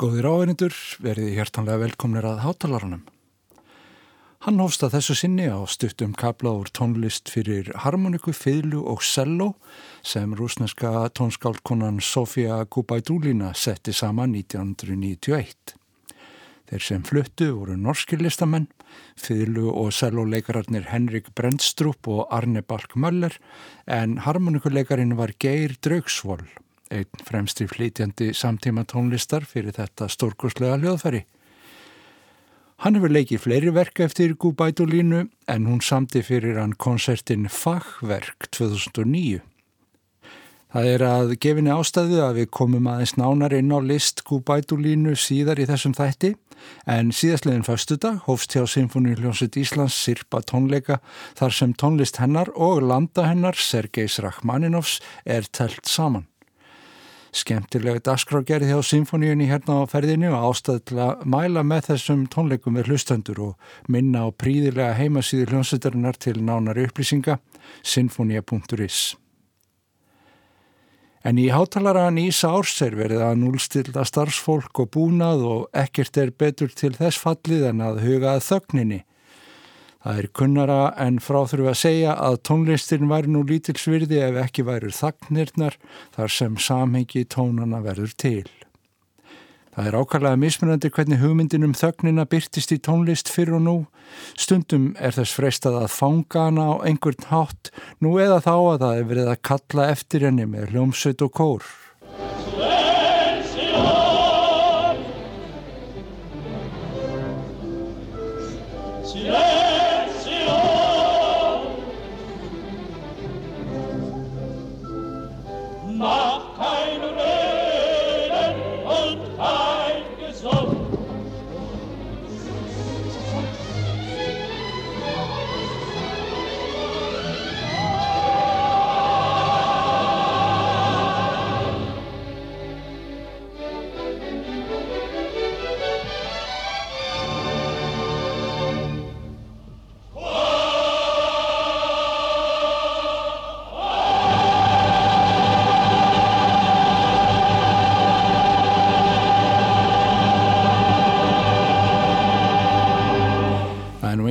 Góðir áherindur, verið hjertanlega velkomnir að hátalarunum. Hann hófst að þessu sinni á stuttum kabla úr tónlist fyrir harmoniku, fiðlu og cello sem rúsneska tónskálkonan Sofia Gubaidúlina setti saman 1991. Þeir sem fluttu voru norski listamenn, fiðlu og celloleikararnir Henrik Brendstrup og Arne Balk Möller en harmonikuleikarin var Geir Draugsvold einn fremstri flytjandi samtíma tónlistar fyrir þetta stórkurslega hljóðfæri. Hann hefur leikið fleiri verka eftir Gúbætulínu en hún samti fyrir hann konsertin Fagverk 2009. Það er að gefinni ástæðu að við komum aðeins nánar inn á list Gúbætulínu síðar í þessum þætti en síðastleginn fastudag hófst hjá Sinfoni hljómsveit Íslands sirpa tónleika þar sem tónlist hennar og landa hennar Sergejs Rachmaninovs er telt saman. Skemtilegt askrágerði hjá symfóníunni hérna á ferðinu og ástæði til að mæla með þessum tónleikum með hlustendur og minna á príðilega heimasýður hljómsveitarinnar til nánari upplýsinga sinfonia.is. En í hátalara nýsa árs er verið að núlstilda starfsfólk og búnað og ekkert er betur til þess fallið en að huga að þögninni Það er kunnara en fráþurfi að segja að tónlistin væri nú lítilsvirði ef ekki væri þagnirnar þar sem samhengi tónana verður til. Það er ákallega mismunandi hvernig hugmyndin um þögnina byrtist í tónlist fyrir og nú. Stundum er þess freistað að fanga hana á einhvern hátt, nú eða þá að það er verið að kalla eftir henni með hljómsveit og kór.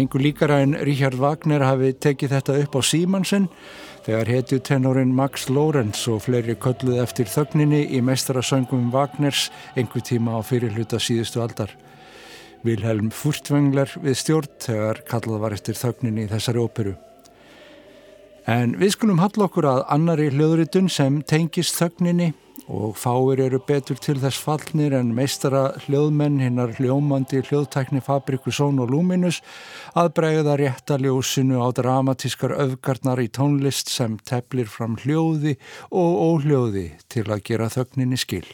Engu líkara en Richard Wagner hafi tekið þetta upp á Símansen þegar hetju tenorin Max Lorenz og fleiri kölluð eftir þögninni í meistarasöngum Wagners engu tíma á fyrirluta síðustu aldar. Vilhelm Furtvengler við stjórn þegar kallað var eftir þögninni í þessari óperu. En við skulum halla okkur að annari hljóðritun sem tengist þögninni og fáir eru betur til þess fallnir en meistara hljóðmenn hinnar hljómandi hljóðtækni Fabriku Són og Luminus að bregða réttaljósinu á dramatískar öfgarnar í tónlist sem teplir fram hljóði og óhljóði til að gera þögninni skil.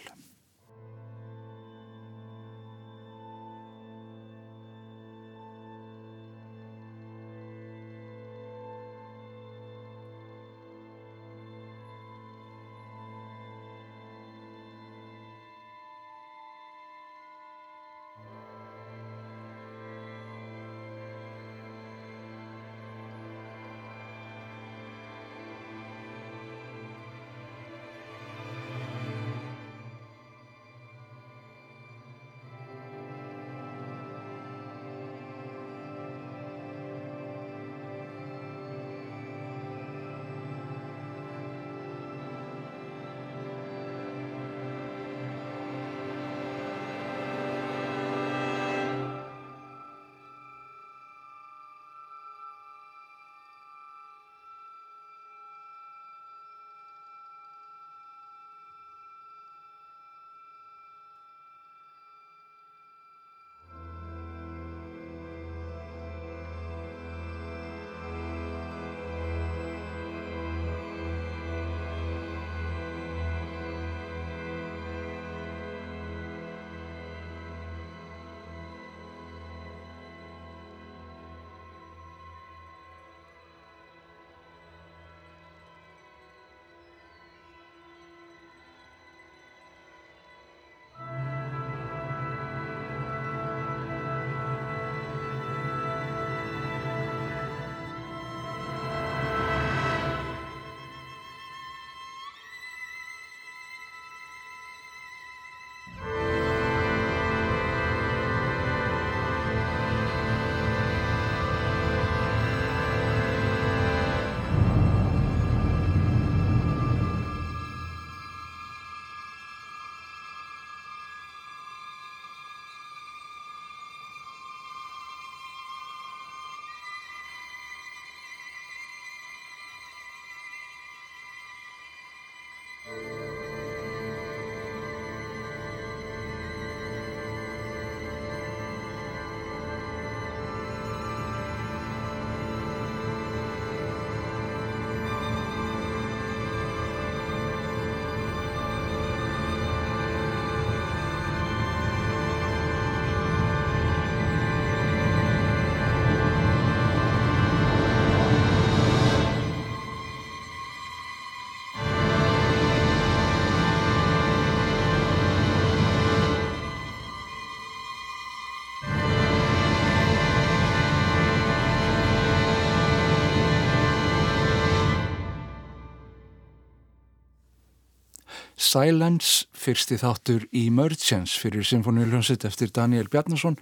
Silence, fyrsti þáttur Emergence fyrir Sinfoníuljónsitt eftir Daniel Bjarnason,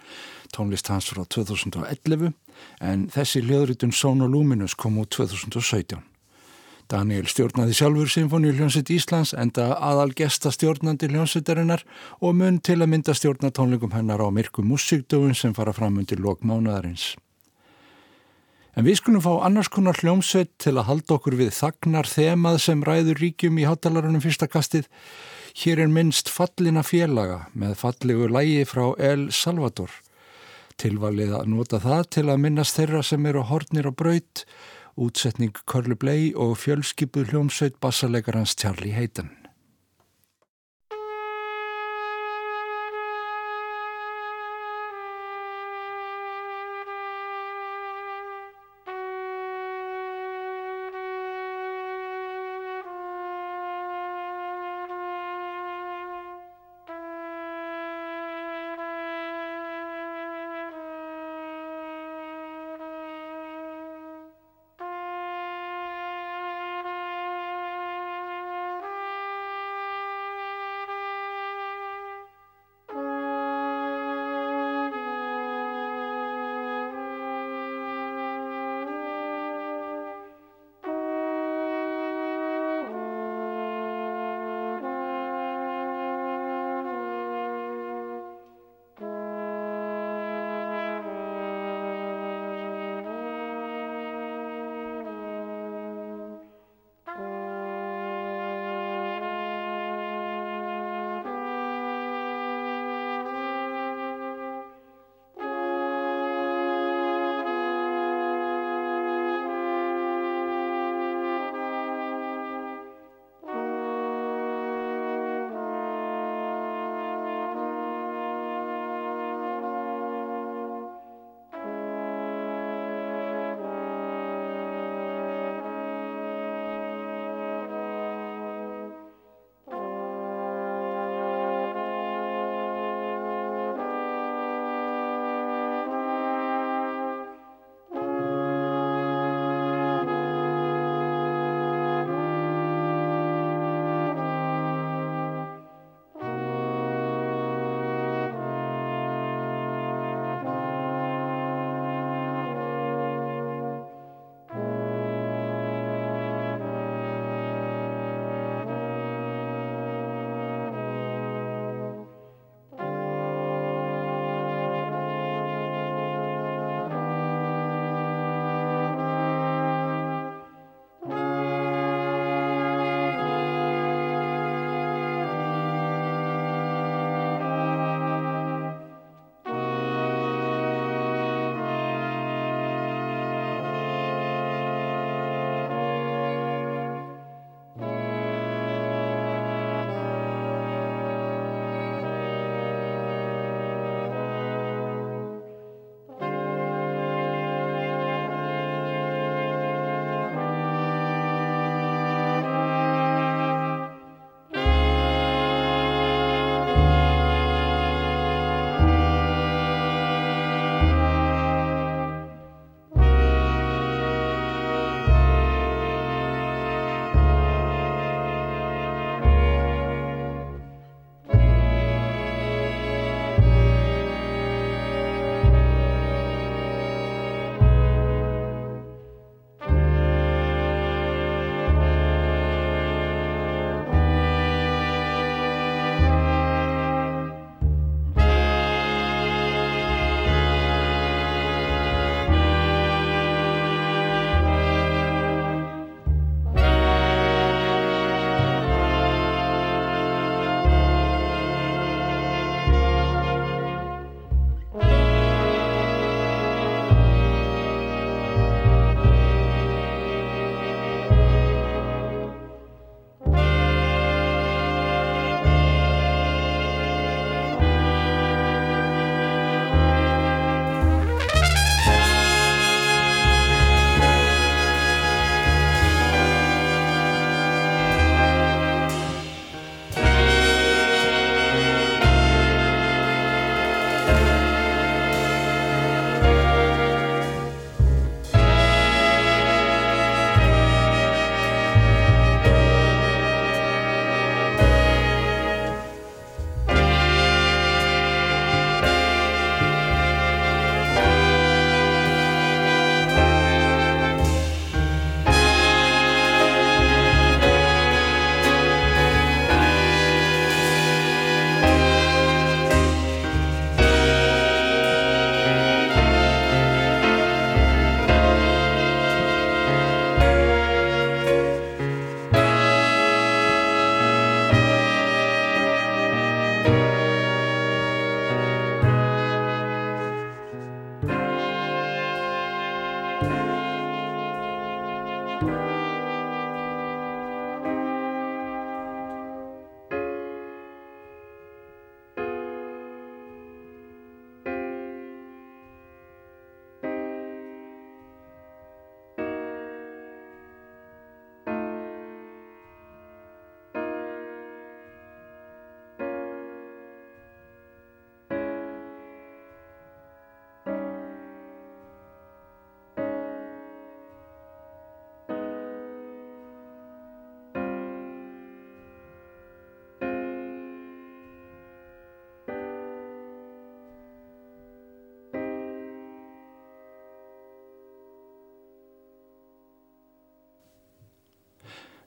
tónlist hans frá 2011, en þessi hljóðritun Sono Luminous kom út 2017. Daniel stjórnaði sjálfur Sinfoníuljónsitt Íslands enda aðal gesta stjórnandi hljónsittarinnar og mun til að mynda stjórnatónleikum hennar á myrku músíkdögun sem fara fram undir lokmánaðarins. En við skulum fá annars konar hljómsveit til að halda okkur við þagnar þemað sem ræður ríkjum í hátalarunum fyrsta kastið. Hér er minnst fallina félaga með fallegu lægi frá El Salvador. Tilvalið að nota það til að minnast þeirra sem eru hornir á braut, útsetning Körlu Blei og fjölskipuð hljómsveit bassalegarans Charlie Hayden.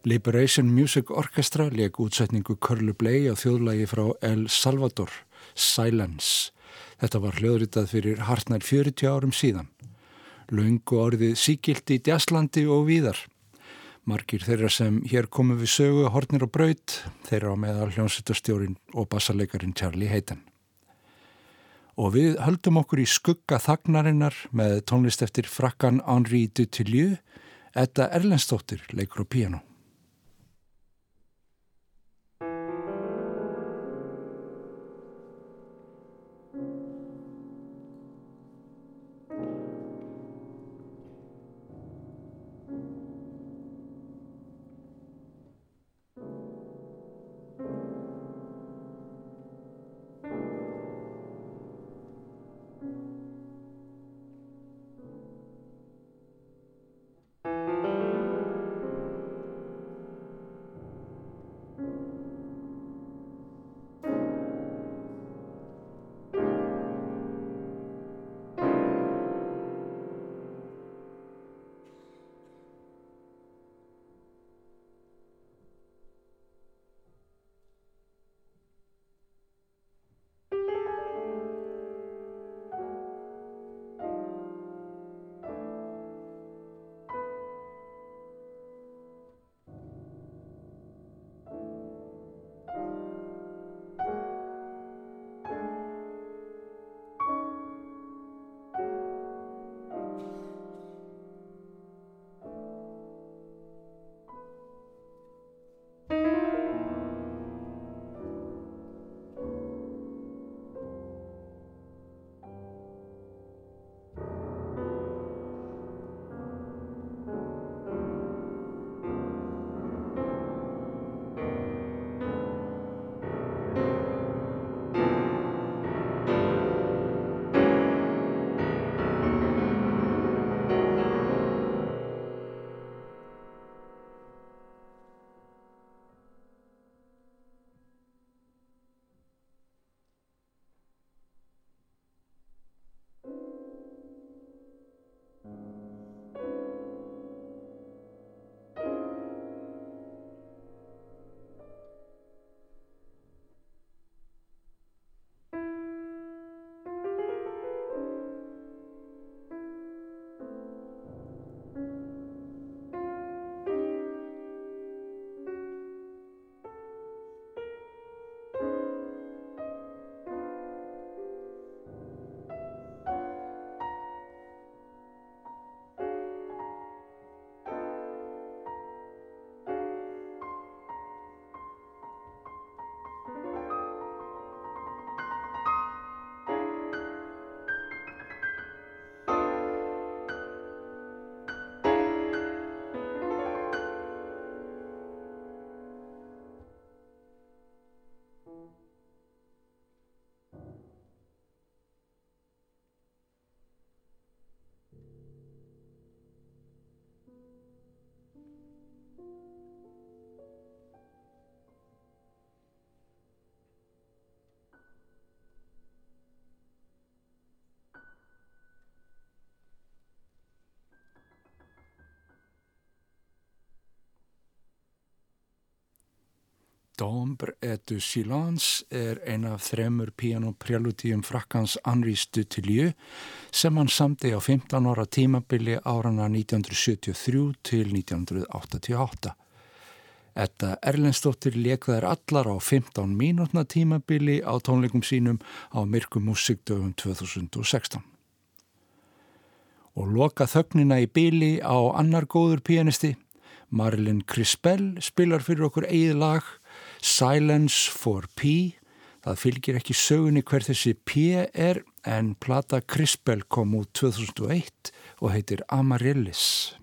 Liberation Music Orchestra leik útsetningu Curly Bley á þjóðlagi frá El Salvador, Silence. Þetta var hljóðritað fyrir hartnær 40 árum síðan. Laungu orðið síkilt í Djasslandi og víðar. Margir þeirra sem hér komu við sögu hornir og braut, þeirra á meðal hljómsveitastjórin og bassarleikarin Charlie Hayden. Og við höldum okkur í skugga þagnarinnar með tónlist eftir frakkan Henri Dutilleux, Edda Erlendstóttir leikur á piano. Dombre et silence er ein af þremur pianopreludíum frakkans Henri Dutilleux sem hann samti á 15 ára tímabili árana 1973 til 1988. Þetta Erlendstóttir lekðar allar á 15 mínútna tímabili á tónleikum sínum á Myrkum Musikdöfum 2016. Og loka þögnina í bili á annar góður pianisti, Marilyn Crispell spilar fyrir okkur eigið lag Silence for P. Það fylgir ekki sögunni hver þessi P er en plata Crispell kom út 2001 og heitir Amaryllis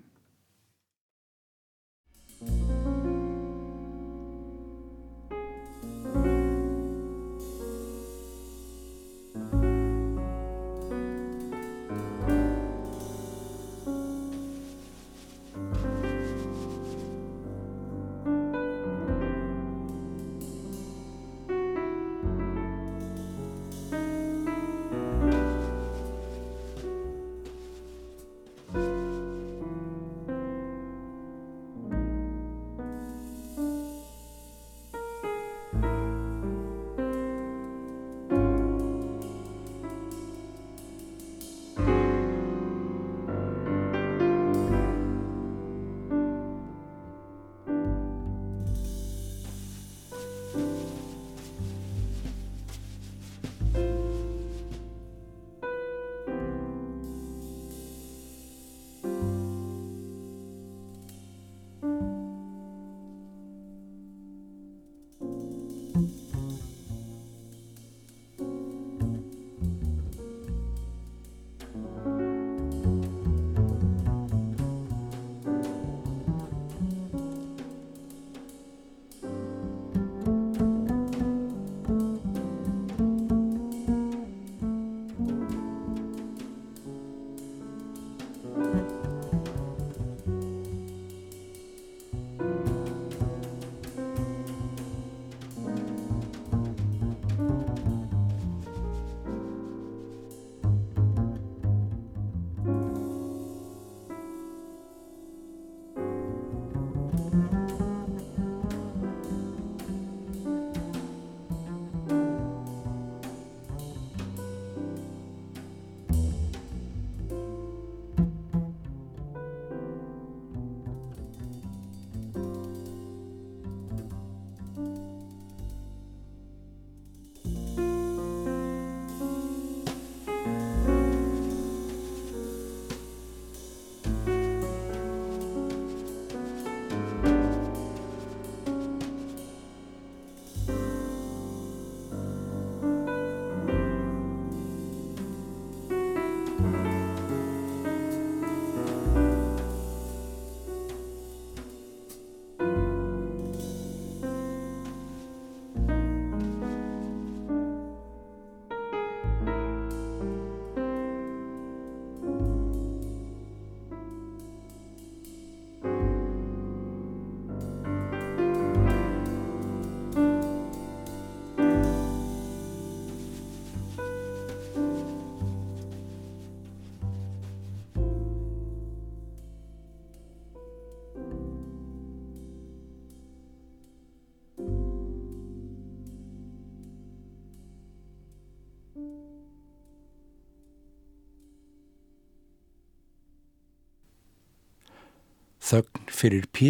þögn fyrir P.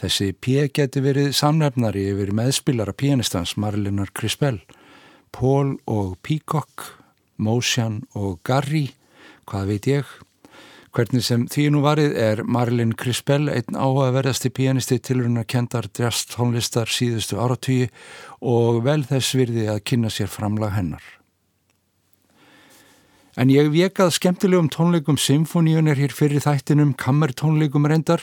Þessi P geti verið samnefnari yfir meðspilara pianistans Marlinar Crispell, Paul og Peacock, Motion og Garry, hvað veit ég. Hvernig sem því nú varið er Marlin Crispell einn áhugaverðasti pianisti tilurinn að kendar drjast tónlistar síðustu áratvíi og vel þess virði að kynna sér framlag hennar. En ég vekað skemmtilegum tónleikum symfóníunir hér fyrir þættinum, kammertónleikum reyndar,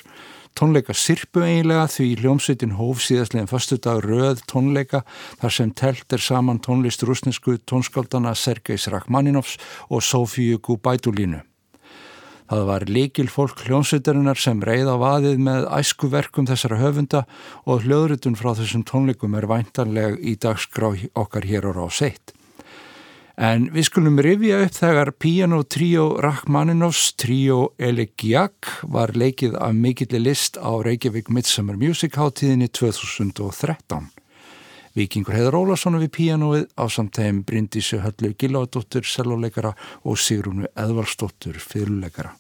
tónleika sirpu eiginlega því hljómsveitin hóf síðastleginn förstu dag röð tónleika þar sem telt er saman tónlist rúsnesku tónskaldana Sergeis Rachmaninovs og Sofíu Gubætulínu. Það var líkil fólk hljómsveitarinnar sem reið á vaðið með æskuverkum þessara höfunda og hljóðrutun frá þessum tónleikum er væntanleg í dagskrá okkar hér á ráseitt. En við skulum rifja upp þegar Piano Trio Rachmaninovs Trio Elegiak var leikið af mikilli list á Reykjavík Midsummer Music hátíðinni 2013. Vikingur Heður Ólarsson við píanóið á samtægum Bryndísu Höllu Giládóttur, selvoleikara og Sigrúnu Edvarsdóttur, fyrirleikara.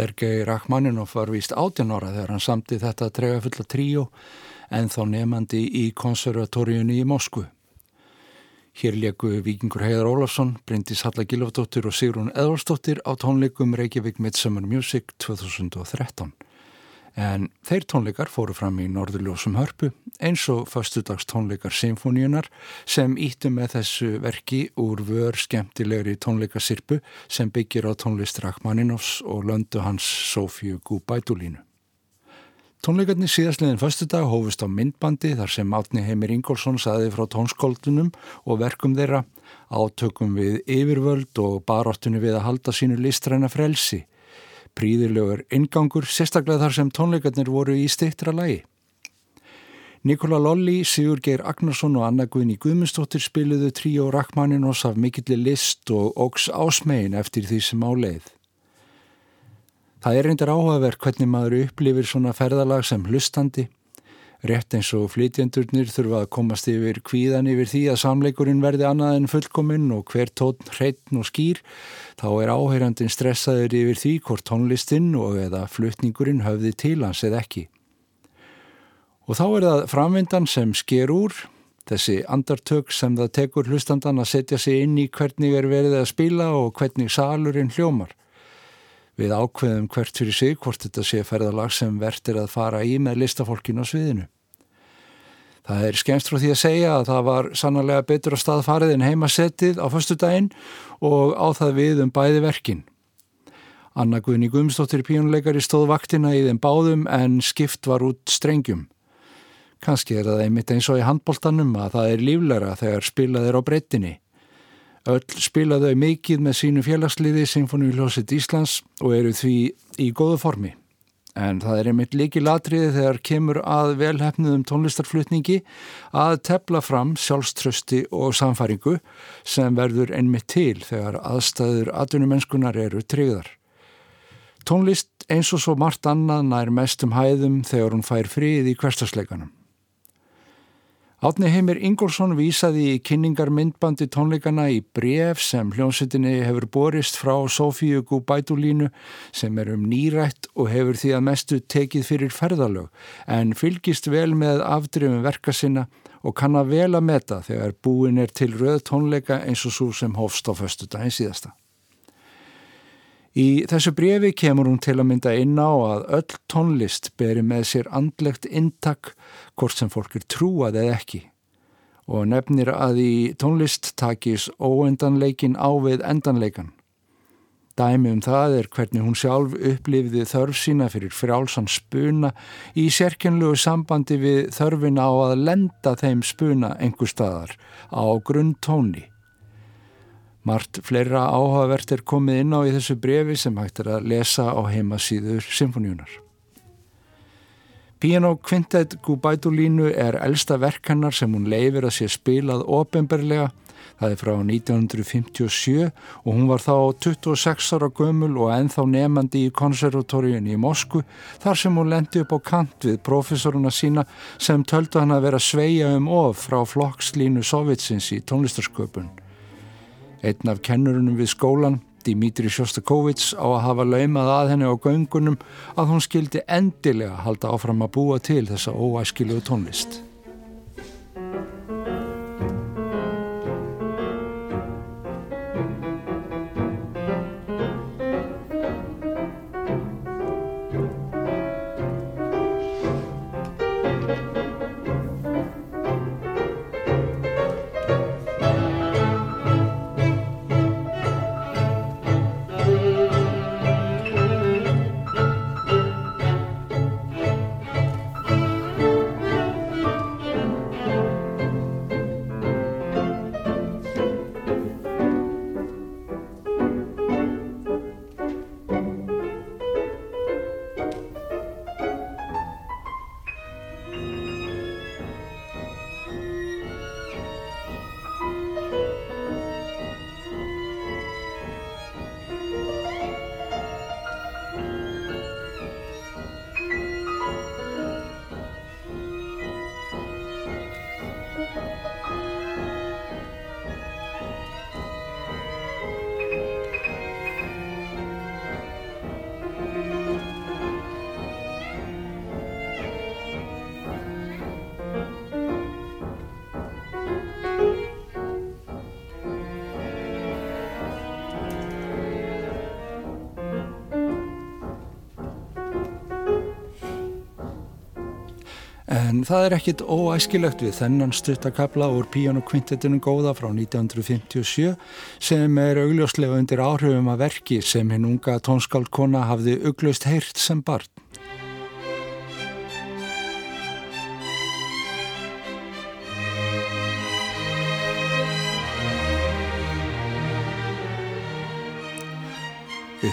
Sergei Rachmaninov var víst 18 ára þegar hann samti þetta trega fulla tríó en þá nefandi í konservatóriunni í Moskvu. Hér leku vikingur Heiðar Ólafsson, Bryndis Halla Gilofdóttir og Sigrun Edvarsdóttir á tónleikum Reykjavík Midsummer Music 2013. En þeir tónleikar fóru fram í Norðurljósum hörpu eins og fastudags tónleikar Sinfoníunar sem ítti með þessu verki úr vör skemmtilegri tónleikasirpu sem byggir á tónlist Rachmaninovs og löndu hans Sofíu Gúbætulínu. Tónleikarnir síðastliðin fastudag hófust á myndbandi þar sem Átni Heimir Ingólfsson saði frá tónskóldunum og verkum þeirra átökum við yfirvöld og baráttunni við að halda sínu listræna frelsi príðilegur ingangur, sérstaklega þar sem tónleikarnir voru í stittra lagi. Nikola Lolli, Sigur Geir Agnarsson og Anna Guðni Guðmundsdóttir spiliðu trí og Rachmaninos af mikilli list og ógs ásmegin eftir því sem á leið. Það er reyndar áhugaverk hvernig maður upplifir svona ferðalag sem hlustandi Rétt eins og flytjendurnir þurfa að komast yfir kvíðan yfir því að samleikurinn verði annað en fullkominn og hver tótn hreitn og skýr, þá er áheyrandin stressaður yfir því hvort tónlistinn og eða flutningurinn höfði til hans eða ekki. Og þá er það framvindan sem sker úr, þessi andartök sem það tekur hlustandan að setja sig inn í hvernig er verið að spila og hvernig salurinn hljómar. Við ákveðum hvert fyrir sig hvort þetta sé ferðalag sem verðt er að fara í með listafólkinu á sviðinu. Það er skemst frá því að segja að það var sannlega betur á staðfarið en heimasettið á förstu daginn og á það við um bæði verkin. Anna Guðni Guðmstóttir pínuleikari stóð vaktina í þeim báðum en skipt var út strengjum. Kanski er það einmitt eins og í handbóltanum að það er líflæra þegar spilað er á breyttinni. Öll spilaðu mikið með sínu félagsliði Sinfoníuljósitt Íslands og eru því í góðu formi. En það er einmitt líki latriði þegar kemur að velhefnuðum tónlistarflutningi að tepla fram sjálfströsti og samfæringu sem verður einmitt til þegar aðstæður atvinnumennskunar eru tryggðar. Tónlist eins og svo margt annað nær mestum hæðum þegar hún fær frið í hverstasleikanum. Átni Heimir Ingólfsson vísaði í kynningar myndbandi tónleikana í bref sem hljómsettinni hefur borist frá Sofíu Gúbætulínu sem er um nýrætt og hefur því að mestu tekið fyrir ferðalög en fylgist vel með afdrifum verka sinna og kann að vel að meta þegar búin er til röð tónleika eins og svo sem hófst á föstu daginn síðasta. Í þessu brefi kemur hún til að mynda inn á að öll tónlist beri með sér andlegt intak hvort sem fólk er trúað eða ekki og nefnir að í tónlist takis óendanleikin á við endanleikan. Dæmi um það er hvernig hún sjálf upplifði þörf sína fyrir frjálsan spuna í sérkennlegu sambandi við þörfina á að lenda þeim spuna einhver staðar á grunn tóni Mart fleira áhugavert er komið inn á í þessu brefi sem hægt er að lesa á heimasýður symfóníunar. Piano Quintet Gubaitulínu er elsta verkannar sem hún leifir að sé spilað ofenbarlega. Það er frá 1957 og hún var þá 26 ára gömul og enþá nefandi í konservatóriun í Mosku þar sem hún lendi upp á kant við profesoruna sína sem töldu hann að vera sveia um of frá flokkslínu Sovjetsins í tónlistarsköpun. Einn af kennurunum við skólan, Dimitri Sjostakovits, á að hafa laumað að henni á göngunum að hún skildi endilega halda áfram að búa til þessa óæskilugu tónlist. En það er ekkit óæskilegt við þennan stuttakabla úr Piano-kvintetinu góða frá 1957 sem er augljóslega undir áhrifum að verki sem hinn unga tónskaldkona hafði augljóst heyrt sem barn.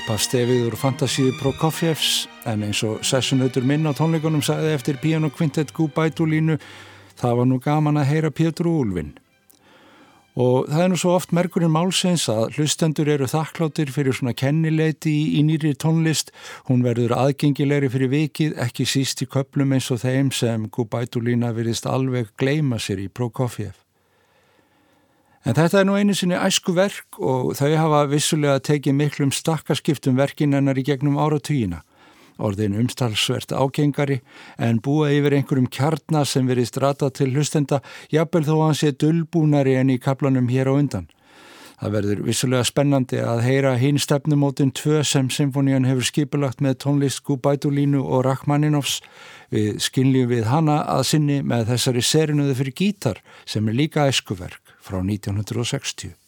Uppaf stefið úr Fantasíu Prokofjevs en eins og sessunautur minn á tónleikunum sagði eftir Piano Quintet Gúbætulínu það var nú gaman að heyra Pétur Úlvin. Og það er nú svo oft merkurinn málsins að hlustendur eru þakkláttir fyrir svona kennileiti í nýri tónlist. Hún verður aðgengilegri fyrir vikið, ekki síst í köplum eins og þeim sem Gúbætulína virðist alveg gleima sér í Prokofjev. En þetta er nú einu sinni æsku verk og þau hafa vissulega tekið miklum stakkaskiptum verkinennar í gegnum áratugina. Orðin umstalsvert ágengari en búa yfir einhverjum kjarnar sem verið strata til hlustenda, jafnvel þó að hann sé dullbúnari en í kaplanum hér á undan. Það verður vissulega spennandi að heyra hinn stefnumótin tvö sem symfónían hefur skipulagt með tónlist Gubætulínu og Rachmaninovs. Við skynljum við hana að sinni með þessari serinuðu fyrir gítar sem er líka æskuverk frá 1960.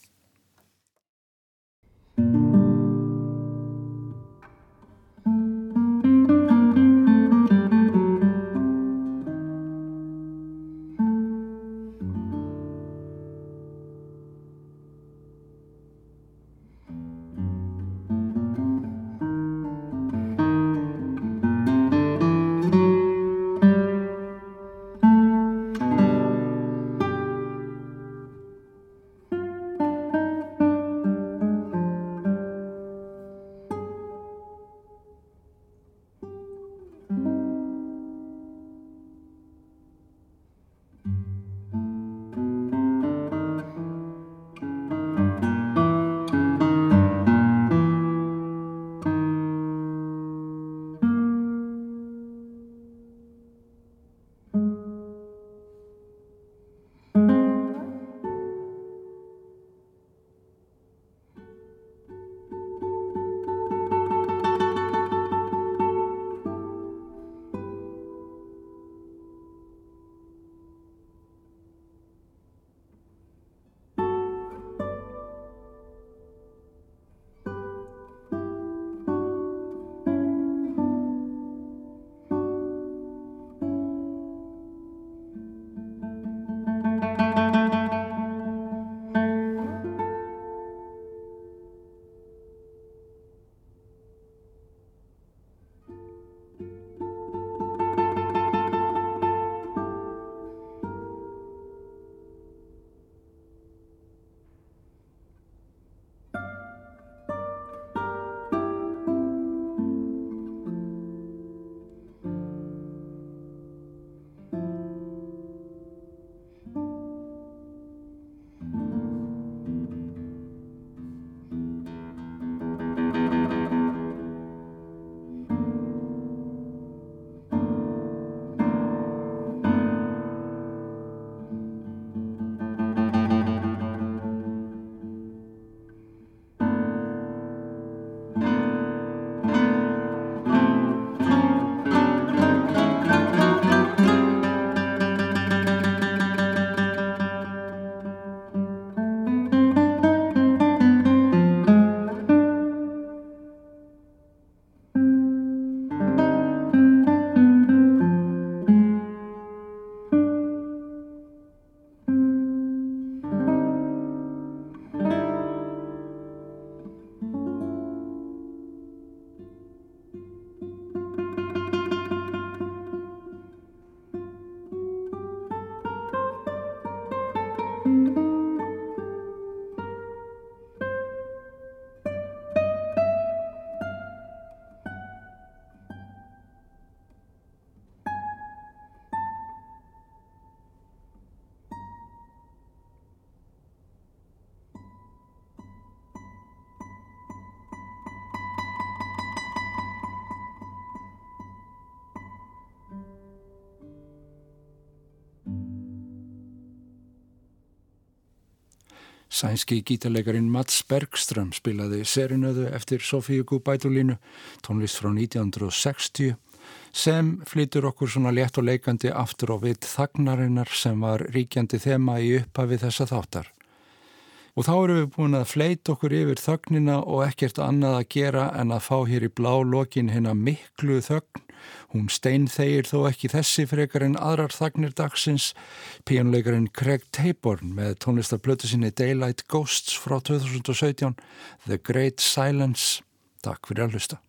Sænski gítarleikarin Mats Bergström spilaði serinöðu eftir Sofíu Gubætulínu, tónlist frá 1960 sem flytur okkur svona létt og leikandi aftur á vitt þagnarinnar sem var ríkjandi þema í upphafi þessa þáttar. Og þá eru við búin að fleita okkur yfir þögnina og ekkert annað að gera en að fá hér í blá lokin hérna miklu þögn. Hún stein þeir þó ekki þessi frekar en aðrar þagnir dagsins. Píjónleikarinn Craig Taborn með tónlistarblötu sinni Daylight Ghosts frá 2017, The Great Silence. Takk fyrir að hlusta.